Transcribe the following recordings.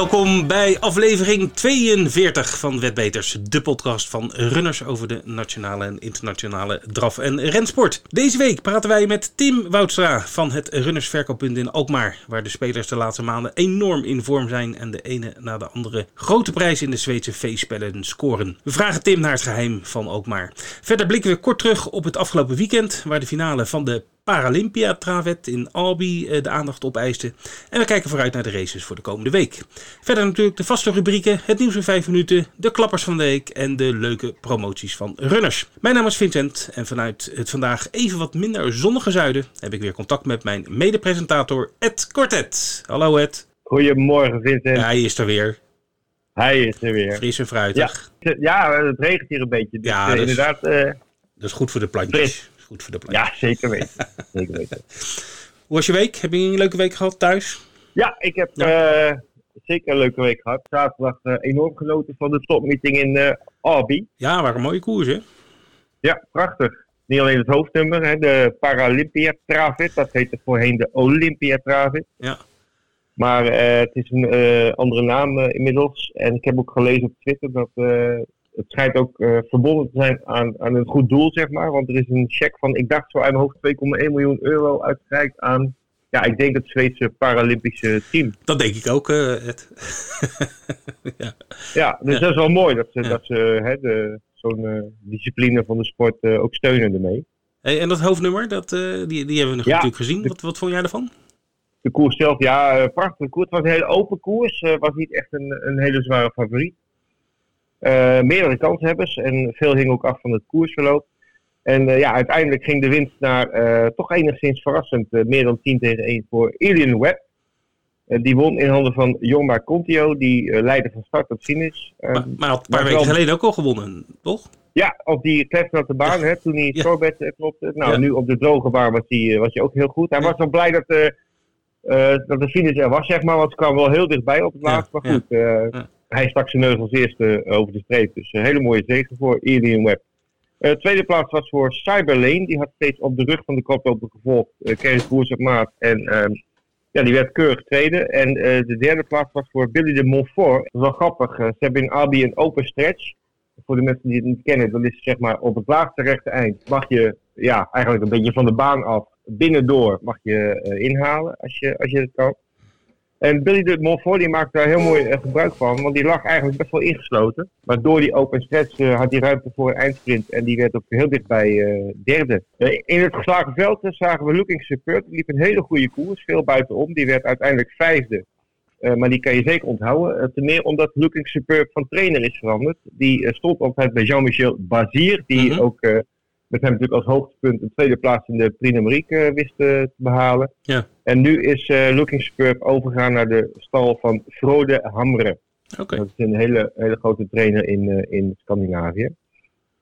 Welkom bij aflevering 42 van Wetbeters, de podcast van runners over de nationale en internationale draf- en rensport. Deze week praten wij met Tim Woudstra van het Runnersverkooppunt in Alkmaar, waar de spelers de laatste maanden enorm in vorm zijn en de ene na de andere grote prijs in de Zweedse feestspellen scoren. We vragen Tim naar het geheim van Alkmaar. Verder blikken we kort terug op het afgelopen weekend, waar de finale van de Paralympia Travet in Albi eh, de aandacht opeiste. En we kijken vooruit naar de races voor de komende week. Verder natuurlijk de vaste rubrieken, het nieuws in 5 minuten, de klappers van de week en de leuke promoties van runners. Mijn naam is Vincent en vanuit het vandaag even wat minder zonnige zuiden heb ik weer contact met mijn mede-presentator Ed Kortet. Hallo Ed. Goedemorgen Vincent. Ja, hij is er weer. Hij is er weer. Fris en fruitig. Ja, ja het regent hier een beetje. Dus Ja, eh, dat is- inderdaad. eh, Dat is goed voor de plantjes. Fris. Goed voor de ja, zeker weten. zeker weten. Hoe was je week? Heb je een leuke week gehad thuis? Ja, ik heb eh, zeker een leuke week gehad. Zaterdag eh, enorm genoten van de topmeeting in eh Albi. Ja, waren mooie koers hè? Ja, prachtig. Niet alleen het hoofdnummer, hè, de Paralympia Travit. Dat heette voorheen de Olympia Travit. Ja. Maar het is een andere naam inmiddels. En ik heb ook gelezen op Twitter dat het schijnt ook eh, verbonden te zijn aan, aan een goed doel, zeg maar. Want er is een cheque van, ik dacht zo uit mijn hoofd, 2,1 miljoen euro uitgereikt aan, ja, ik denk het Zweedse Paralympische team. Dat denk ik ook, eh, Ed. ja. Ja, dus Ja. dat is wel mooi dat ze, Ja. dat ze hè, de, zo'n eh, discipline van de sport ook steunen ermee. Hey, en dat hoofdnummer, dat, die, die hebben we Ja. natuurlijk gezien. Wat, wat vond jij ervan? De koers zelf, ja, prachtige koers. Het was een hele open koers. Het was niet echt een, een hele zware favoriet. Eh, meerdere kanshebbers en veel hing ook af van het koersverloop. En eh, ja, uiteindelijk ging de winst naar eh, toch enigszins verrassend meer dan 10 tegen 1 voor Alien Webb. Eh, die won in handen van Jorma Contio, die leidde van start tot finish. Eh, maar, maar had een paar weken geleden ook al gewonnen, toch? Ja, op die klefnatte baan, hè, toen hij Ja. eh, klopte. Nou, Ja. nu op de droge baan was hij, was hij ook heel goed. Hij was wel blij dat, dat de finish er was, zeg maar, want ze kwam wel heel dichtbij op het laatst. Maar goed. Hij stak zijn neus als eerste over de streep. Dus een hele mooie zege voor Alien Webb. Eh, tweede plaats was voor Cyberlane. Die had steeds op de rug van de koploper gevolgd. Uh, Kees Boers op maat. En ehm, ja, die werd keurig tweede. En eh, de derde plaats was voor Billy de Montfort. Dat is wel grappig. eh, ze hebben in Albi een open stretch. Voor de mensen die het niet kennen, dat is zeg maar op het laagste rechte eind. Mag je ja, eigenlijk een beetje van de baan af. Binnendoor mag je eh, inhalen als je, als je het kan. En Billy de Montfort die maakte daar heel mooi eh, gebruik van, want die lag eigenlijk best wel ingesloten. Maar door die open stretch eh, had hij ruimte voor een eindsprint en die werd ook heel dichtbij eh derde. In het geslagen veld zagen we Looking Superb, die liep een hele goede koers, veel buitenom. Die werd uiteindelijk vijfde, maar die kan je zeker onthouden. Ten meer omdat Looking Superb van trainer is veranderd. Die stond altijd bij Jean-Michel Bazir, die Mhm. ook met hem natuurlijk als hoogtepunt een tweede plaats in de Prix Numerique eh, wist eh, te behalen. Ja. En nu is eh, Looking Superb overgegaan naar de stal van Frode Hamre. Dat is een hele, hele grote trainer in, in Scandinavië.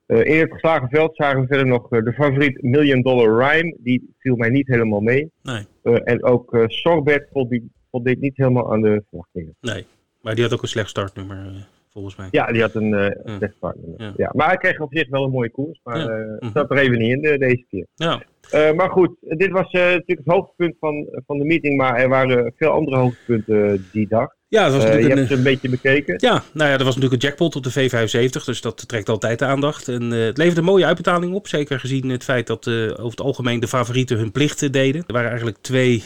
In het geslagen veld zagen we verder nog de favoriet Million Dollar Rhyme. Die viel mij niet helemaal mee. Nee, en ook Sorbet voldeed, voldeed niet helemaal aan de verwachtingen. nee. Maar die had ook een slecht startnummer, volgens mij. Ja, die had een eh Ja. maar hij kreeg op zich wel een mooie koers. Maar Ja. eh, het Mhm. zat er even niet in de, deze keer. Ja, Eh, maar goed, dit was eh, natuurlijk het hoogtepunt van, van de meeting. Maar er waren veel andere hoogtepunten eh, die dag. ja dat was Eh, je natuurlijk hebt een... ze een beetje bekeken. Ja, nou ja, er was natuurlijk een jackpot op de V75, dus dat trekt altijd de aandacht. En eh, het leverde een mooie uitbetaling op, zeker gezien het feit dat eh, over het algemeen de favorieten hun plichten deden. Er waren eigenlijk twee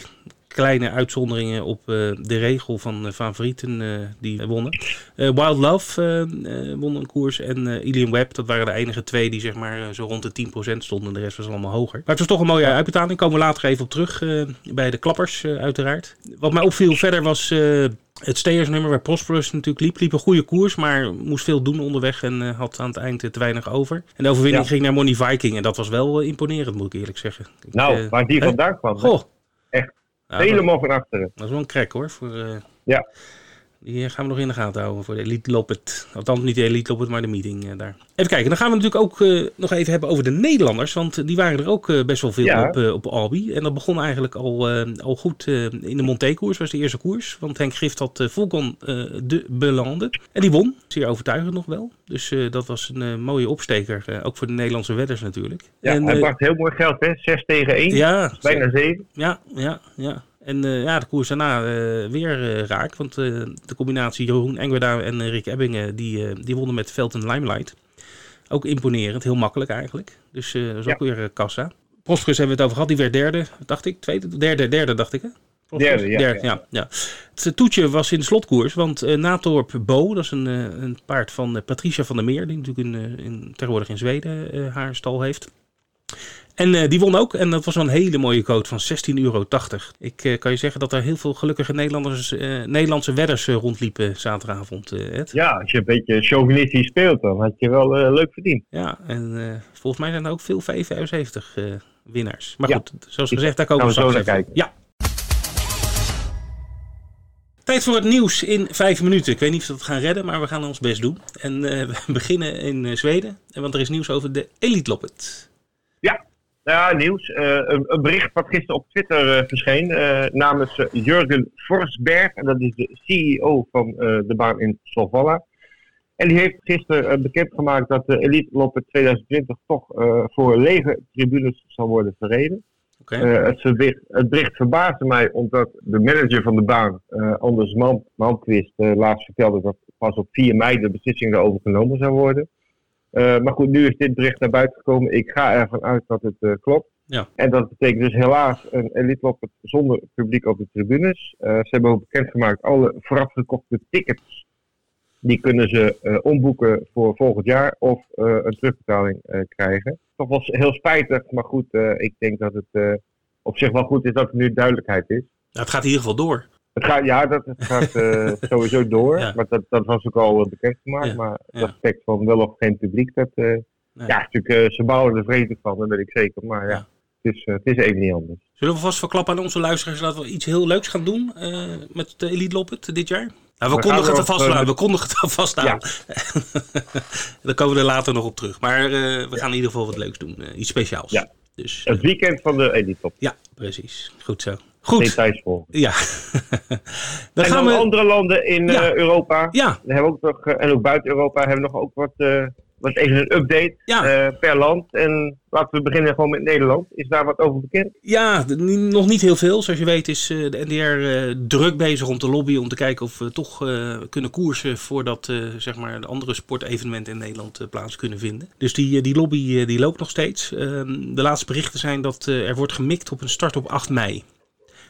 kleine uitzonderingen op eh, de regel van favorieten eh, die wonnen. Eh, Wild Love won een koers en Ilian Webb, dat waren de enige twee die zeg maar zo rond de 10% stonden. De rest was allemaal hoger. Maar het was toch een mooie uitbetaling. Komen we later even op terug bij de klappers uiteraard. Wat mij opviel verder was het steersnummer waar Prosperous natuurlijk liep. Liep een goede koers, maar moest veel doen onderweg en had aan het eind te weinig over. En de overwinning Ja. ging naar Money Viking en dat was wel imponerend moet ik eerlijk zeggen. Ik, Nou, eh, waar die vandaan kwam. Goh. Helemaal van achteren. dat is wel een crack hoor. Voor, eh, Ja. Die gaan we nog in de gaten houden voor de Elite Loppet. Althans niet de Elite Loppet, maar de meeting eh, daar. Even kijken, dan gaan we natuurlijk ook eh, nog even hebben over de Nederlanders. Want die waren er ook eh, best wel veel Ja. op, op Albi. En dat begon eigenlijk al, al goed in de Monté-koers, was de eerste koers. Want Henk Gift had Volkan de belanden. En die won, zeer overtuigend nog wel. Dus dat was een mooie opsteker, ook voor de Nederlandse wedders natuurlijk. Ja, en, hij bracht heel mooi geld, hè? 6 tegen 1. ja, Bijna 7. ja, ja, ja. En ja, de koers daarna weer raak. Want de combinatie Jeroen Engwerda en Rick Ebbingen, die, die wonnen met Veld en Limelight. Ook imponerend, heel makkelijk eigenlijk. Dus dat is ook weer kassa. Prosperus hebben we het over gehad, die werd derde, dacht ik. Tweede, derde, derde dacht ik hè? Derde, ja, derde, ja. ja. Het toetje was in de slotkoers, want uh, Natorp Bo, dat is een, uh, een paard van uh, Patricia van der Meer, die natuurlijk in, in, tegenwoordig in Zweden haar stal heeft. En die won ook, en dat was wel een hele mooie code van 16,80 euro. Ik kan je zeggen dat er heel veel gelukkige Nederlanders, Nederlandse wedders rondliepen zaterdagavond, Ed. Ja, als je een beetje chauvinistisch speelt, dan had je wel leuk verdiend. Ja, en volgens mij zijn er ook veel 75 winnaars. Maar goed, zoals gezegd, daar komen we zo naar kijken. Ja. Tijd voor het nieuws in vijf minuten. Ik weet niet of we het gaan redden, maar we gaan ons best doen. En we beginnen in Zweden, want er is nieuws over de Elite Loppet. Ja, ja nieuws. Uh, een, een, bericht wat gisteren op Twitter verscheen namens Jurgen Forsberg. En dat is de CEO van de baan in Solvalla. En die heeft gisteren bekendgemaakt dat de Elite Loppet 2020 toch voor lege tribunes zal worden verreden. Het, bericht, het bericht verbaasde mij omdat de manager van de baan, Anders Man, Manquist, laatst vertelde dat pas op 4 mei de beslissing daarover genomen zou worden. Maar goed, nu is dit bericht naar buiten gekomen. Ik ga ervan uit dat het klopt. Ja. En dat betekent dus helaas een elite zonder publiek op de tribunes. ze hebben ook bekendgemaakt alle vooraf gekochte tickets die kunnen ze omboeken voor volgend jaar of een terugbetaling krijgen. Toch was heel spijtig, maar goed, ik denk dat het op zich wel goed is dat er nu duidelijkheid is. Het gaat in ieder geval door. Het gaat, ja, dat het gaat sowieso door. Ja. Maar dat, dat was ook al bekendgemaakt. Ja. Maar het aspect van wel of geen publiek, dat, nee. ja, natuurlijk, ze bouwen er vrede van, dat weet ik zeker. Maar ja, Het, is, het is even niet anders. Zullen we vast verklappen aan onze luisteraars dat we iets heel leuks gaan doen met de Elite Loppet dit jaar? Nou, we, we kondigen het er vast aan. We kondigen het vast aan. Dan komen we er later nog op terug. Maar we gaan in ieder geval wat leuks doen. Iets speciaals. Dus, het weekend van de Elite Top. Ja, precies. Goed zo. Goed. Details volgen. Ja. dan en gaan dan we... andere landen in ja. uh, Europa. Ja. We hebben ook nog, en ook buiten Europa hebben we nog ook wat was even een update uh, per land. En laten we beginnen gewoon met Nederland. Is daar wat over bekend? Ja, nog niet heel veel. Zoals je weet is uh, de NDR eh, druk bezig om te lobbyen om te kijken of we toch kunnen koersen voordat zeg maar de andere sportevenementen in Nederland plaats kunnen vinden. Dus die, die lobby die loopt nog steeds. Ehm, de laatste berichten zijn dat er wordt gemikt op een start op 8 mei.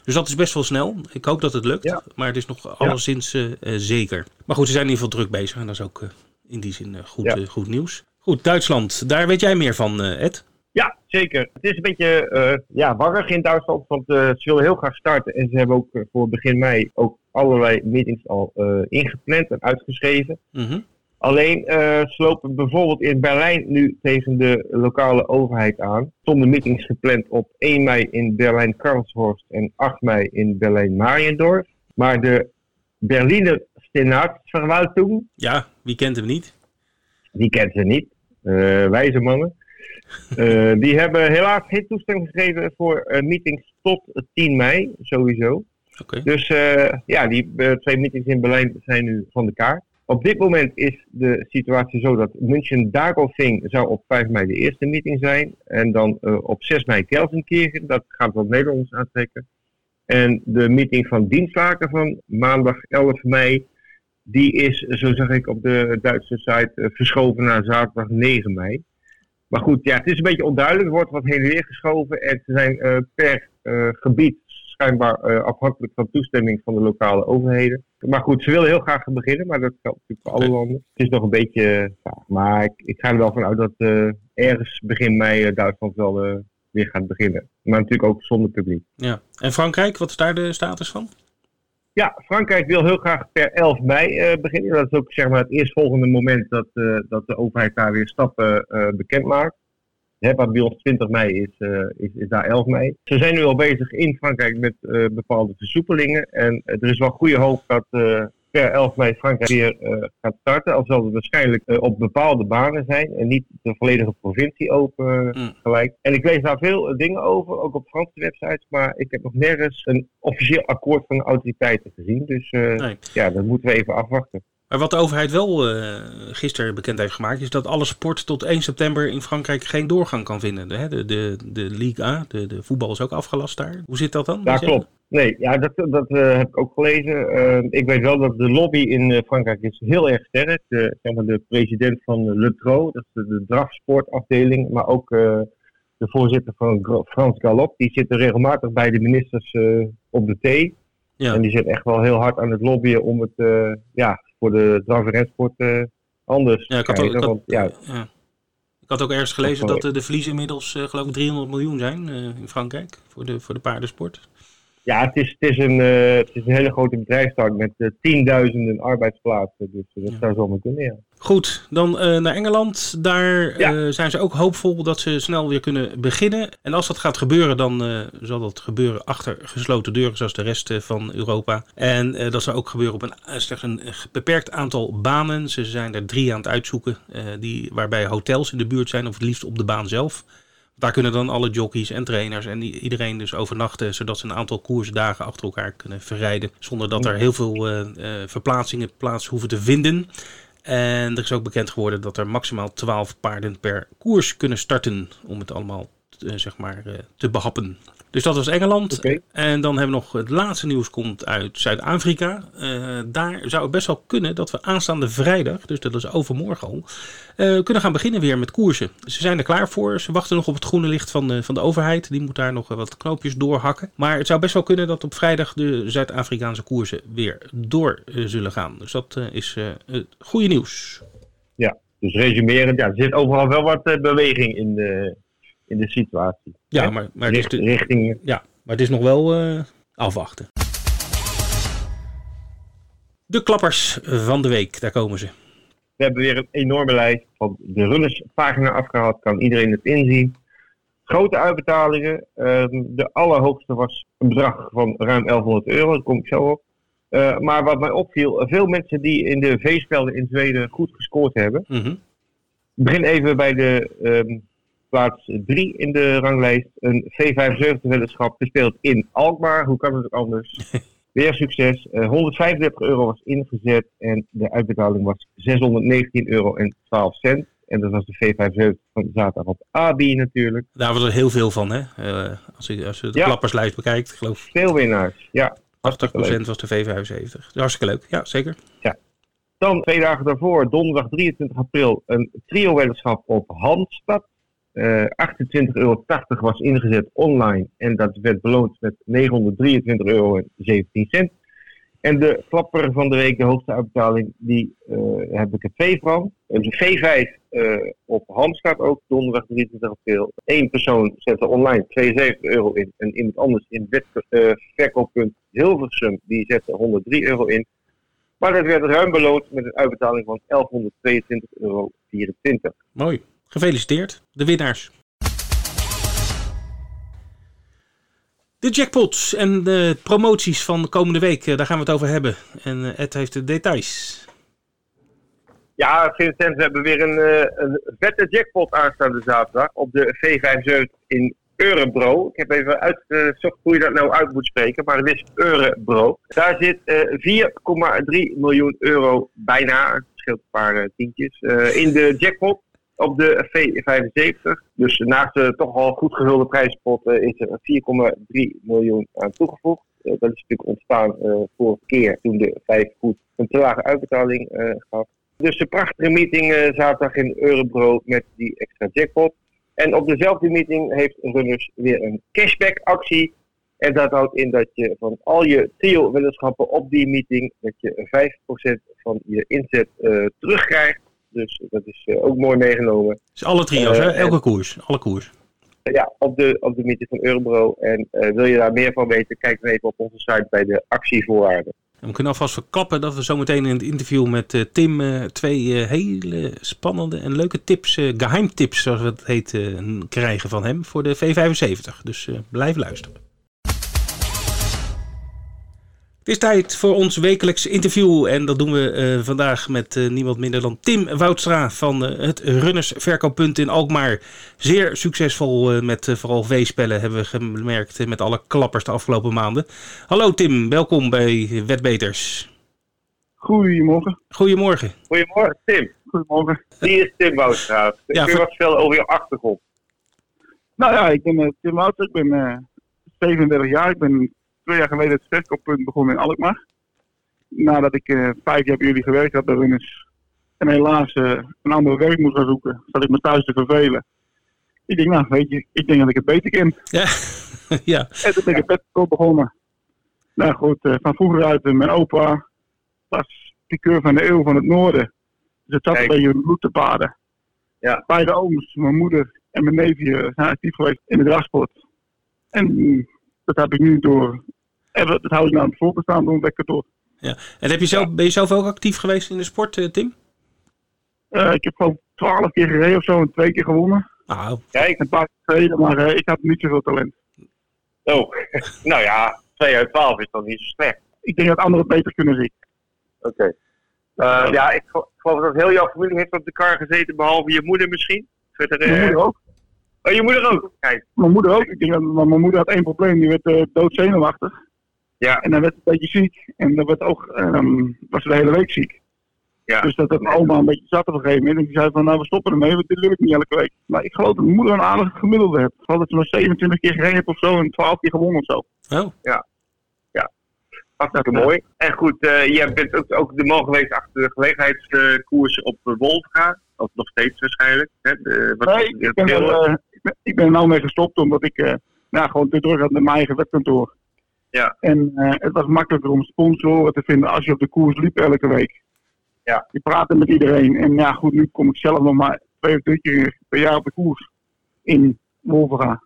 Dus dat is best wel snel. Ik hoop dat het lukt. Ja. Maar het is nog alleszins ja. zeker. Maar goed, ze zijn in ieder geval druk bezig. En dat is ook in die zin eh, goed, eh, goed nieuws. Goed, Duitsland, daar weet jij meer van, eh, Ed? Ja, zeker. Het is een beetje uh, ja, warrig in Duitsland, want uh, ze willen heel graag starten. En ze hebben ook voor begin mei ook allerlei meetings al ingepland en uitgeschreven. Mhm. Alleen, ze lopen bijvoorbeeld in Berlijn nu tegen de lokale overheid aan. Stonden meetings gepland op 1 mei in Berlijn-Karlshorst en 8 mei in Berlijn-Mariendorf. Maar de Berliner Senatsverwaltung. Ja, wie kent hem niet? Die kent ze niet. Uh, wijze mannen. Uh, die hebben helaas geen toestemming gegeven voor meetings tot 10 mei, sowieso. Okay. Dus ja, die twee meetings in Berlijn zijn nu van de kaart. Op dit moment is de situatie zo dat München Dagolfing zou op 5 mei de eerste meeting zijn. En dan op 6 mei Kelsenkirchen, dat gaat wat Nederlands aantrekken. En de meeting van Dienstlaken van maandag 11 mei die is, zo zeg ik op de Duitse site, eh, verschoven naar zaterdag 9 mei. Maar goed, ja, het is een beetje onduidelijk. Er wordt wat heen en weer geschoven. En ze zijn uh, per gebied schijnbaar afhankelijk van toestemming van de lokale overheden. Maar goed, ze willen heel graag beginnen, maar dat geldt natuurlijk voor alle landen. Het is nog een beetje vaag. Maar ik, ik, ga er wel van uit dat ergens begin mei Duitsland wel weer gaat beginnen. Maar natuurlijk ook zonder publiek. Ja. En Frankrijk, wat is daar de status van? Ja, Frankrijk wil heel graag per 11 mei uh, beginnen. Dat is ook zeg maar, het eerstvolgende moment dat, dat de overheid daar weer stappen bekend maakt. Wat bij ons 20 mei is, is, is, daar 11 mei. Ze zijn nu al bezig in Frankrijk met bepaalde versoepelingen. En er is wel goede hoop dat per 11 mei Frankrijk weer gaat starten. Al zal het waarschijnlijk op bepaalde banen zijn en niet de volledige provincie open mm. gelijk. En ik lees daar veel dingen over, ook op Franse websites, maar ik heb nog nergens een officieel akkoord van de autoriteiten gezien. Dus nee. ja, dat moeten we even afwachten. Maar wat de overheid wel uh, gisteren bekend heeft gemaakt, is dat alle sport tot 1 september in Frankrijk geen doorgang kan vinden. De, de, de, de Ligue A, de, de voetbal is ook afgelast daar. Hoe zit dat dan? Ja, klopt. Nee, ja, dat, dat uh, heb ik ook gelezen. Uh, ik weet wel dat de lobby in Frankrijk is heel erg sterk. De, zeg maar de president van Le Tro, dat is de, de drafsportafdeling, maar ook de voorzitter van Frans Galop, die zitten regelmatig bij de ministers op de thee. Ja. En die zit echt wel heel hard aan het lobbyen om het ja, voor de draf- en rensport anders ja, ik had, ook, ik, had, ja. ja. ik had ook ergens gelezen dat, de verliezen inmiddels geloof ik 300 miljoen zijn in Frankrijk voor de, voor de paardensport. Ja, het is, het is, een, uh, het is een hele grote bedrijfstak met uh, tienduizenden arbeidsplaatsen. Dus uh, dat zou zomaar kunnen, ja. Goed, dan naar Engeland. Daar ja. zijn ze ook hoopvol dat ze snel weer kunnen beginnen. En als dat gaat gebeuren, dan zal dat gebeuren achter gesloten deuren, zoals de rest van Europa. En dat zal ook gebeuren op een, slechts een beperkt aantal banen. Ze zijn er drie aan het uitzoeken, die, waarbij hotels in de buurt zijn, of het liefst op de baan zelf. Daar kunnen dan alle jockeys en trainers en iedereen dus overnachten, zodat ze een aantal koersdagen achter elkaar kunnen verrijden. Zonder dat er heel veel uh, verplaatsingen plaats hoeven te vinden. En er is ook bekend geworden dat er maximaal 12 paarden per koers kunnen starten om het allemaal zeg maar, te behappen. Dus dat was Engeland. En dan hebben we nog het laatste nieuws komt uit Zuid-Afrika. Uh, daar zou het best wel kunnen dat we aanstaande vrijdag, dus dat is overmorgen al, uh, kunnen gaan beginnen weer met koersen. Ze zijn er klaar voor. Ze wachten nog op het groene licht van de, van de overheid. Die moet daar nog wat knoopjes doorhakken. Maar het zou best wel kunnen dat op vrijdag de Zuid-Afrikaanse koersen weer door uh, zullen gaan. Dus dat is goede nieuws. Ja, dus resumerend, ja, er zit overal wel wat beweging in de, in de situatie. Ja, maar, maar, het is de, richting... ja, maar het is nog wel uh, afwachten. De klappers van de week, daar komen ze. We hebben weer een enorme lijst van de runnerspagina afgehaald. Kan iedereen het inzien. Grote uitbetalingen. Um, de allerhoogste was een bedrag van ruim 1100 euro. Daar kom ik zo op. Uh, maar wat mij opviel, veel mensen die in de V-spelden in Zweden goed gescoord hebben. Mm -hmm. Ik begin even bij de um, plaats 3 in de ranglijst. Een V75-weddenschap gespeeld in Alkmaar. Hoe kan het anders? Weer succes. Uh, eh, 135 euro was ingezet en de uitbetaling was 619 euro en 12 cent. En dat was de V75 van zaterdag op AB natuurlijk. Daar was er heel veel van, hè? Uh, als, je, als je de ja. klapperslijst bekijkt, geloof ik. Veel winnaars, ja. 80% was de V75. Hartstikke leuk, ja, zeker. Ja. Dan twee dagen daarvoor, donderdag 23 april, een trio-weddenschap op Handstad. Uh, 28,80 euro was ingezet online en dat werd beloond met 923 euro en 17 cent. En de klapper van de week, de hoogste uitbetaling, die uh, heb ik een V van. Een V5 uh, op hand ook, donderdag 23 april. Eén persoon zette online 72 euro in en iemand anders in wet, uh, verkooppunt Hilversum, die zette 103 euro in. Maar dat werd ruim beloond met een uitbetaling van 1122,24 euro. Mooi. Gefeliciteerd, de winnaars. De jackpots en de promoties van de komende week, eh, daar gaan we het over hebben. En eh, Ed heeft de details. Ja, Vincent, we hebben weer een, eh, vette jackpot aanstaande zaterdag op de V75 in Eurebro. Ik heb even uitgezocht hoe je dat nou uit moet spreken, maar het is Eurebro. Daar zit 4,3 miljoen euro bijna, het scheelt een paar tientjes, in de jackpot op de V75. Dus naast de toch al goed gehulde prijspot uh, is er 4,3 miljoen aan toegevoegd. Uh, dat is natuurlijk ontstaan uh, vorige keer toen de 5 goed een te lage uitbetaling gaf. Dus een prachtige meeting zaterdag in Eurobro met die extra jackpot. En op dezelfde meeting heeft Runners weer een cashback actie. En dat houdt in dat je van al je trio-weddenschappen op die meeting, dat je 5% van je inzet terugkrijgt. Dus dat is uh, ook mooi meegenomen. Dus alle trio's, hè? Eh, elke koers, alle koers. Ja, op de, op de meeting van Eurobro. En uh, wil je daar meer van weten, kijk dan even op onze site bij de actievoorwaarden. En we kunnen alvast verklappen dat we zometeen in het interview met uh, Tim uh, twee uh, hele spannende en leuke tips, geheimtips zoals het heet, krijgen van hem voor de V75. Dus blijf luisteren. Het is tijd voor ons wekelijks interview en dat doen we uh, vandaag met uh, niemand minder dan Tim Woudstra van uh, het Runnersverkooppunt in Alkmaar. Zeer succesvol met vooral V-spellen hebben we gemerkt met alle klappers de afgelopen maanden. Hallo Tim, welkom bij Wetbeters. Goedemorgen. Goedemorgen. Goedemorgen Tim. Goedemorgen. Wie is Tim Woudstra? Ja, Kun je wat vertellen over je achtergrond? Nou ja, ik ben Tim Woudstra, ik ben 37 jaar, ik ben twee jaar geleden het verkooppunt begonnen in Alkmaar. Nadat ik eh, vijf jaar bij jullie gewerkt had bij Runners. En helaas eh, een ander werk moest gaan zoeken. Zat ik me thuis te vervelen. Ik denk, nou weet je, ik denk dat ik het beter ken. Ja, ja. En toen ben ik het bedverkoop begonnen. Nou goed, eh, van vroeger uit, mijn opa was piqueur van de eeuw van het noorden. Dus het zat Kijk. een beetje bloed te paden. Ja. Beide ooms, mijn moeder en mijn neefje zijn actief geweest in de dragsport. En mm, dat heb ik nu door. En dat dat hou ik nou aan het voorbestaan door lekker door. En heb je zelf, ben je zelf ook actief geweest in de sport, eh, Tim? Eh, ik heb gewoon twaalf keer gereden of zo en twee keer gewonnen. Nou, Kijk, Een paar keer gereden, maar eh, ik had niet zoveel talent. oh. nou ja, 2 uit 12 is dan niet zo slecht. Ik denk dat anderen het beter kunnen zien. Oké. Eh, ja, ik gel- geloof dat heel jouw familie heeft op de kar gezeten, behalve je moeder misschien. Verder, eh, Mijn moeder ook. Oh, je moeder ook. Kijk. Mijn moeder ook. Ik denk dat, maar mijn moeder had één probleem. Die werd eh doodzenuwachtig. Ja, En dan werd ze een beetje ziek. En dan werd ook, ehm, was ze de hele week ziek. ja. Dus dat had mijn oma een beetje zat op een gegeven moment. En die zei van, nou we stoppen ermee, want dit lukt niet elke week. Maar ik geloof dat mijn moeder een aardige gemiddelde heeft. Ik geloof dat ze nog 27 keer gereden heeft of zo en 12 keer gewonnen of zo. oh, Hartstikke mooi. En goed, eh je bent ook, ook de man geweest achter de gelegenheidskoers op uh, Wolfga. Of nog steeds waarschijnlijk. Hè? De, wat, Nee, ik ben, er, eh, ik, ben, ik ben er nou mee gestopt omdat ik eh, nou, gewoon te druk had met mijn eigen webkantoor. Ja. En eh, het was makkelijker om sponsoren te vinden als je op de koers liep elke week. Ja. Je praatte met iedereen. En ja, goed, nu kom ik zelf nog maar twee of drie keer per jaar op de koers in Wolverga.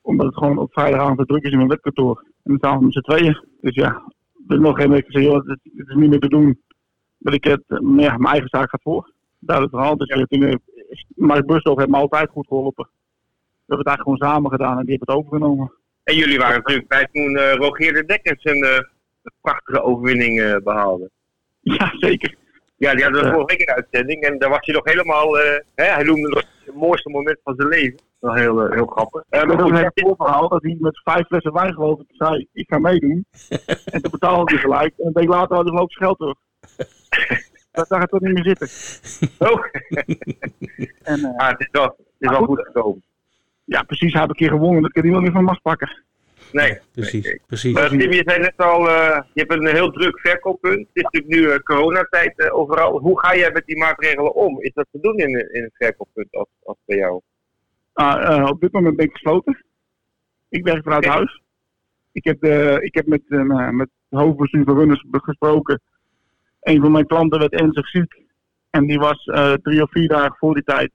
Omdat het gewoon op vrijdagavond te druk is in mijn webkantoor. En dan staan we met z'n tweeën. Dus ja, er is nog geen week gezegd, joh, het, het is niet meer te doen. Dat ik het, ja, mijn eigen zaak gaat voor. Duidelijk verhaal. Dus Ja. eh, toen, Mark Busdorf heeft me altijd goed geholpen. We hebben het eigenlijk gewoon samen gedaan en die heeft het overgenomen. En jullie waren natuurlijk bij toen eh, Rogier de Dekkers een eh, prachtige overwinning eh, behaalde. Ja, zeker. Ja, die hadden we vorige week een uitzending. En daar was hij nog helemaal... hè, hij noemde het het mooiste moment van zijn leven. Wel heel, heel grappig. En dat een heel verhaal dat hij met vijf flessen wijn geloof ik zei, ik ga meedoen. en toen betaalde hij gelijk. En een week later hadden we ook geld terug. Dat zag het toch niet meer zitten. oh, En ah, het is wel, het is wel goed gekomen. Ja, precies, heeft een keer gewonnen. Dat kan wel niet van mas pakken. Nee. precies, Nee, precies. Maar Tim, je zei net al, eh, je hebt een heel druk verkooppunt. Het is natuurlijk nu eh, coronatijd eh, overal. Hoe ga jij met die maatregelen om? Is dat te doen in, een- in een verkooppunt als, als bij jou? Ah, eh, op dit moment ben ik gesloten. Ik werk vanuit huis. Ik heb, de, ik heb met, met het hoofdbestuur van Runners gesproken. Een van mijn klanten werd ernstig ziek. En die was eh, drie of vier dagen voor die tijd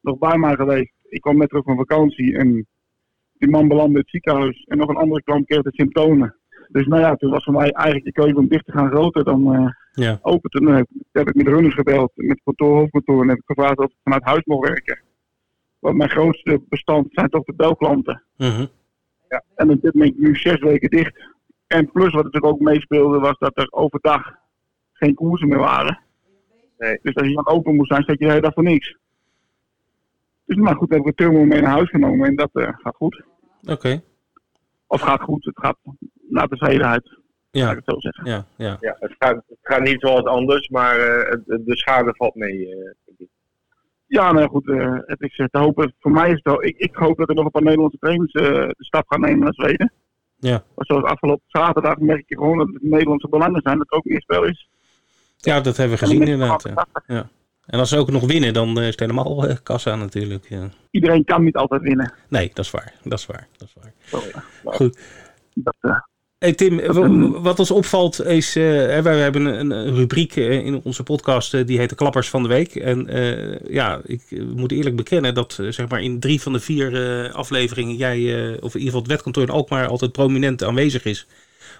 nog bij mij geweest. Ik kwam net terug van vakantie en die man belandde in het ziekenhuis. En nog een andere klant kreeg de symptomen. Dus nou ja, toen was voor mij eigenlijk de keuze om dicht te gaan groter dan eh, Ja. open. Toen heb ik met de runners gebeld, met het kantoor, hoofdkantoor. En heb ik gevraagd of ik vanuit huis mocht werken. Want mijn grootste bestand zijn toch de belklanten. Mhm. En op dit moment nu zes weken dicht. En plus wat natuurlijk ook meespeelde was dat er overdag geen koersen meer waren. Nee. Dus als je dan open moest zijn, zat je de hele dag voor niks. Dus maar goed, heb ik een turbo mee naar huis genomen en dat eh, gaat goed. Oké, Of gaat goed, het gaat naar tevredenheid, ja, ik het zo zeggen. ja, ja. Ja, het gaat, het gaat niet zoals anders, maar eh, het- de schade valt mee. eh, denk ik. Ja, nou goed, eh, het is eh, te hopen. Voor mij is het wel, ik, ik hoop dat er nog een paar Nederlandse trainers eh, de stap gaan nemen naar Zweden. Ja. Maar zoals afgelopen zaterdag merk je gewoon dat het Nederlandse belangen zijn, dat er ook meer spel is. Ja, dat hebben we gezien inderdaad. Ja. En als ze ook nog winnen, dan eh, is het helemaal eh, kassa natuurlijk. Ja. Iedereen kan niet altijd winnen. Nee, dat is waar. Dat is waar. Dat is waar. Ja. Goed. Dat, eh, Hey Tim, wat ons opvalt is, hè, wij hebben een, een rubriek in onze podcast die heet de Klappers van de Week. En ja, ik moet eerlijk bekennen dat zeg maar in drie van de vier afleveringen jij, of in ieder geval het wetkantoor in Alkmaar, altijd prominent aanwezig is.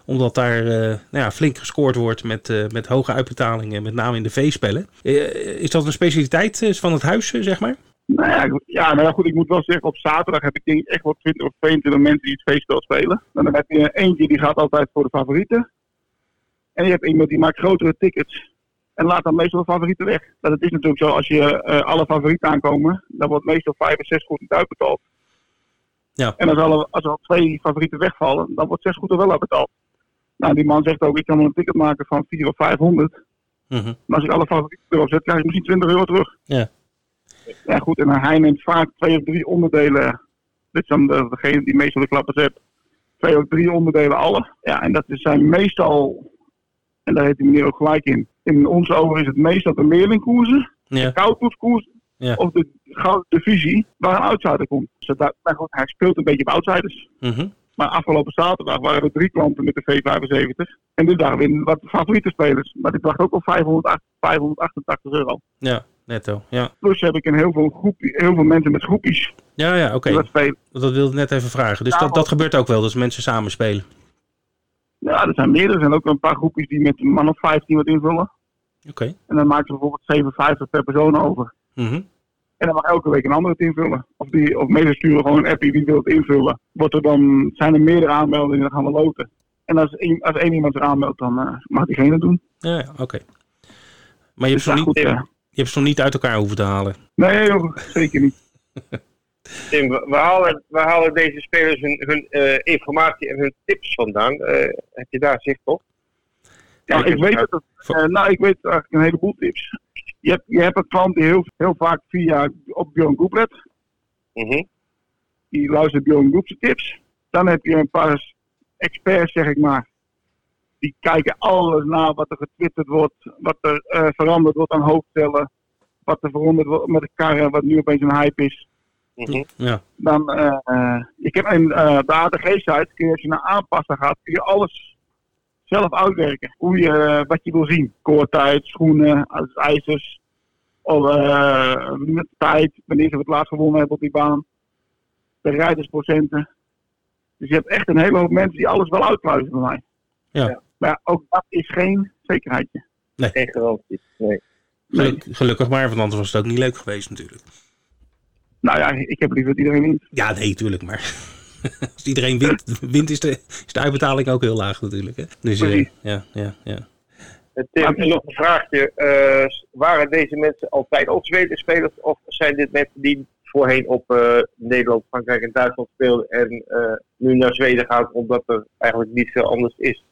Omdat daar eh, nou ja, flink gescoord wordt met, eh, met hoge uitbetalingen, met name in de V-spellen. Eh, is dat een specialiteit van het huis, zeg maar? nou ja, ja, nou ja, goed, ik moet wel zeggen, op zaterdag heb ik denk ik echt wel 20 of 22 mensen die het feestspel spelen. En dan heb je eentje die gaat altijd voor de favorieten. En je hebt iemand die maakt grotere tickets. En laat dan meestal de favorieten weg. Dat het is natuurlijk zo, als je alle favorieten aankomen, dan wordt meestal 5 en 6 goed niet uitbetaald. Ja. En als, alle, als er al twee favorieten wegvallen, dan wordt 6 goed er wel uitbetaald. Nou, die man zegt ook, ik kan wel een ticket maken van 4 of 500. Mhm. Maar als ik alle favorieten erop zet, krijg ik misschien 20 euro terug. Ja. Ja, goed. En hij neemt vaak twee of drie onderdelen. Dit is dan de, degene die meestal de klappers hebt. twee of drie onderdelen alle. Ja, en dat zijn meestal, en daar heeft die meneer ook gelijk in, in onze ogen is het meestal de leerlingkoersen, Ja. de koudproefkoersen Ja. of de gouden divisie waar een outsider komt. Dus dat, maar goed, hij speelt een beetje op outsiders. Mhm. Maar afgelopen zaterdag waren er drie klanten met de V75. En dit dag weer wat favoriete spelers. Maar dit bracht ook al 508, 588 euro. Ja, netto. Ja, Plus heb ik een heel veel, groep, heel veel mensen met groepjes ja, ja oké. die. Dat wilde ik net even vragen. Dus Ja, dat, dat gebeurt ook wel, dat mensen samen spelen. Ja, er zijn meerdere. Er zijn ook een paar groepjes die met een man of 15 wat invullen. Oké. En dan maken ze bijvoorbeeld 57 per persoon over. Mhm. En dan mag elke week een ander het invullen. Of, die, of mensen sturen gewoon een appie die wil het invullen. Wordt er dan, zijn er meerdere aanmeldingen, dan gaan we loten. En als, één- als één iemand zich aanmeldt, dan eh, mag diegene het doen. Ja, ja oké. Maar je hebt, Dus ze ja, niet, goed, je hebt ze nog niet uit elkaar hoeven te halen. nee, joh, zeker niet. Tim, we halen, we halen deze spelers hun, hun eh, informatie en hun tips vandaan. Eh, heb je daar zicht op? Ja, ik weet het. eh, nou, ik weet eigenlijk een heleboel tips. Je hebt, je hebt een klant die heel, heel vaak via op Bjorn Goeplet. Mhm. Die luistert Bjorn Goepse tips. Dan heb je een paar experts, zeg ik maar. Die kijken alles na wat er getwitterd wordt. Wat er eh, veranderd wordt aan hoofdstellen. Wat er veranderd wordt met de karren, wat nu opeens een hype is. Mhm. Ja, Dan, eh, eh, ik heb een, eh de ATG-site, kun je als je naar aanpassen gaat, kun je alles zelf uitwerken. Hoe je, eh, wat je wil zien. Koortijd, schoenen, als ijzers. Of eh, met tijd, wanneer ze het laatst gewonnen hebben op die baan. De rijdersprocenten. Dus je hebt echt een hele hoop mensen die alles wel uitpluizen bij mij. Ja. Maar ook dat is geen zekerheidje. Geen garantie. Nee. geluk- gelukkig maar, want anders was het ook niet leuk geweest natuurlijk. Nou ja, ik heb liever dat iedereen wint. Ja, nee, tuurlijk, maar als iedereen wint, wint is, de, is de uitbetaling ook heel laag natuurlijk. Hè? Dus ja, ja, ja. Eh, Tim, en nog een vraagje. Eh, waren deze mensen altijd al Zweden-spelers of zijn dit mensen die voorheen op eh, Nederland, Frankrijk en Duitsland speelden en eh, nu naar Zweden gaan omdat er eigenlijk niet veel anders is?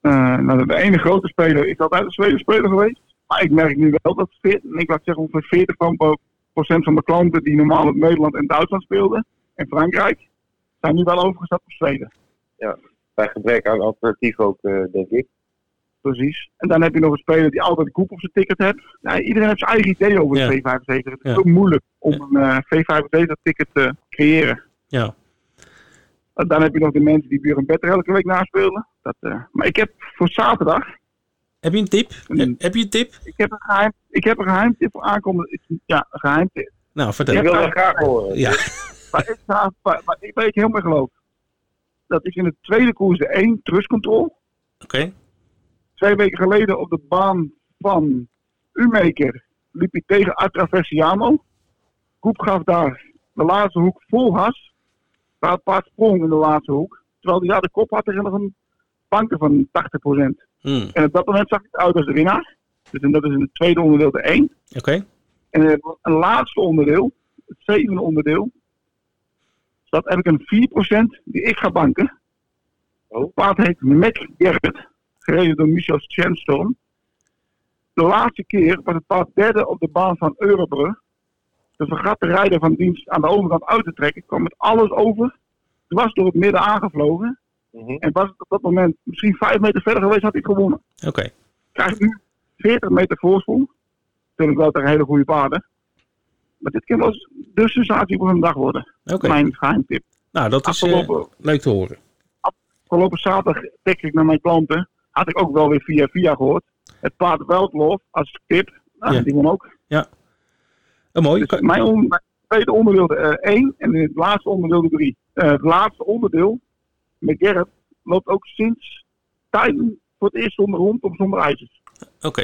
Eh, nou, de ene grote speler is altijd een Zweden speler geweest. Maar ik merk nu wel dat 40, ik laat zeggen ongeveer 40 van, procent van mijn klanten die normaal op Nederland en Duitsland speelden, en Frankrijk, zijn nu wel overgestapt op Zweden. Bij gebrek aan alternatief ook, eh, denk ik. Precies. En dan heb je nog een speler die altijd een koep op zijn ticket heeft. Ja, iedereen heeft zijn eigen idee over de Ja. V75. Het is Ja. ook moeilijk om een eh, V75-ticket te creëren. ja. En dan heb je nog de mensen die Buren Better elke week naspelen. Dat, eh, maar ik heb voor zaterdag Heb je een tip? Mm. Heb- je een tip? Ik heb een geheim, ik heb een geheim tip voor aankomende. Ja, een geheim tip. Nou, vertel. Ik Ja. wil dat graag horen. Ja. Maar ik, ga, waar, waar ik, heel mee geloof. Dat is in de tweede koers de 1 trustcontrole. Oké. Twee weken geleden op de baan van Umaker liep hij tegen Atraversiano. Koep gaf daar de laatste hoek vol gas. Waar het paard sprong in de laatste hoek. Terwijl hij daar de kop had tegen nog een banken van 80%. Hmm, En op dat moment zag ik het uit als de winnaar. Dus en dat is in het tweede onderdeel de 1. Oké. En ik een laatste onderdeel, het zevende onderdeel. Dat heb ik een 4% die ik ga banken. Oh. Het paard heet Mac Gerrit, gereden door Michel Schendstorm. De laatste keer was het paard derde op de baan van Eurobrug. De vergat de rijder van dienst aan de overkant uit te trekken, kwam met alles over. Dwars door het midden aangevlogen. Mhm. En was het op dat moment misschien 5 meter verder geweest, had hij het gewonnen Oké. krijgt nu 40 meter voorsprong. Natuurlijk wel tegen hele goede paarden. Maar dit kan wel eens de sensatie van een dag worden. Oké. Mijn geheimtip. Nou, dat is eh, Afgelopen, leuk te horen. afgelopen zaterdag tekst ik naar mijn klanten. Had ik ook wel weer via via gehoord. Het paard Weltlof als tip. Nou, Ja. Die won ook. Oh, mooi. Dus mijn, on- mijn tweede onderdeel de 1 en het laatste onderdeel de 3. het laatste onderdeel met Gerrit loopt ook sinds tijden voor het eerst zonder rond of zonder ijzers. Oké.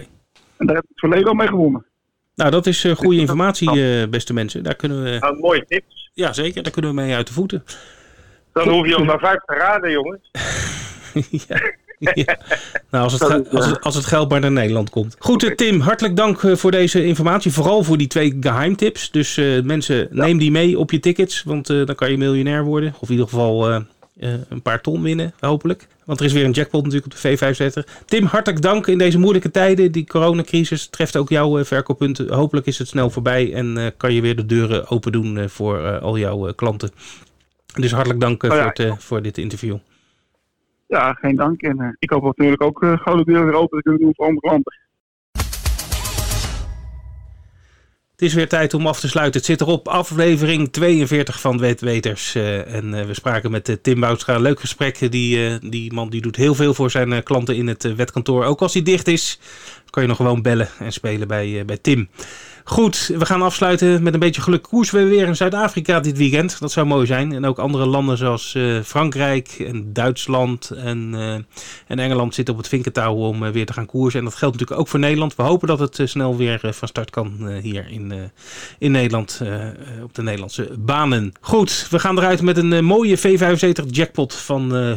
En daar heb ik het verleden al mee gewonnen. Nou, dat is eh, goede informatie, eh, beste mensen. Daar kunnen we, Nou, mooie tips. ja, zeker. Daar kunnen we mee uit de voeten. Dan hoef je al maar vijf te raden, jongens. ja. Ja. Nou, als het, ge- als, het, als het geld maar naar Nederland komt. Goed, eh, Tim, hartelijk dank eh, voor deze informatie. Vooral voor die twee geheimtips. Dus eh, mensen, neem die mee op je tickets. Want eh, dan kan je miljonair worden. Of in ieder geval eh, eh, een paar ton winnen, hopelijk. Want er is weer een jackpot natuurlijk op de V75. Tim, hartelijk dank in deze moeilijke tijden. Die coronacrisis treft ook jouw eh, verkooppunten. Hopelijk is het snel voorbij. En eh, kan je weer de deuren open doen eh, voor eh, al jouw eh, klanten. Dus hartelijk dank oh, voor, het, voor dit interview. Ja, geen dank. En ik hoop natuurlijk ook uh, gouden deur weer open te kunnen doen voor andere klanten. Het is weer tijd om af te sluiten. Het zit erop, aflevering 42 van Wetweters. Uh, en uh, we spraken met uh, Tim Boutstra. Leuk gesprek. Die, die man die doet heel veel voor zijn klanten in het wetkantoor. Ook als hij dicht is, kan je nog gewoon bellen en spelen bij, bij Tim. Goed, we gaan afsluiten met een beetje geluk. Koers we weer in Zuid-Afrika dit weekend. Dat zou mooi zijn. En ook andere landen zoals uh, Frankrijk en Duitsland en, uh, en Engeland zitten op het vinkentouw om uh, weer te gaan koersen. En dat geldt natuurlijk ook voor Nederland. We hopen dat het snel weer van start kan hier in, in Nederland op de Nederlandse banen. Goed, we gaan eruit met een mooie V75 jackpot van 3,4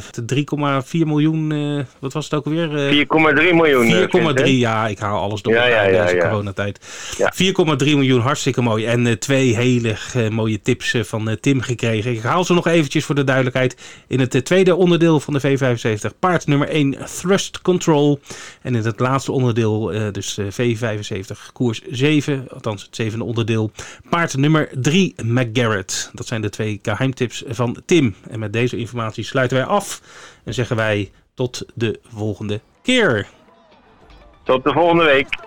miljoen. wat was het ook alweer? 4,3 miljoen. 4,3, ja, ik haal alles door ja, ja, ja, deze ja. coronatijd. Ja. 4,3 miljoen, hartstikke mooi. En uh, twee hele uh, mooie tips uh, van Tim gekregen. Ik haal ze nog eventjes voor de duidelijkheid. In het tweede onderdeel van de V75, paard nummer 1, Thrust Control. En in het laatste onderdeel, dus V75, koers 7, althans het zevende onderdeel, paard nummer 3, McGarrett. Dat zijn de twee geheimtips van Tim. En met deze informatie sluiten wij af en zeggen wij tot de volgende keer. Tot de volgende week.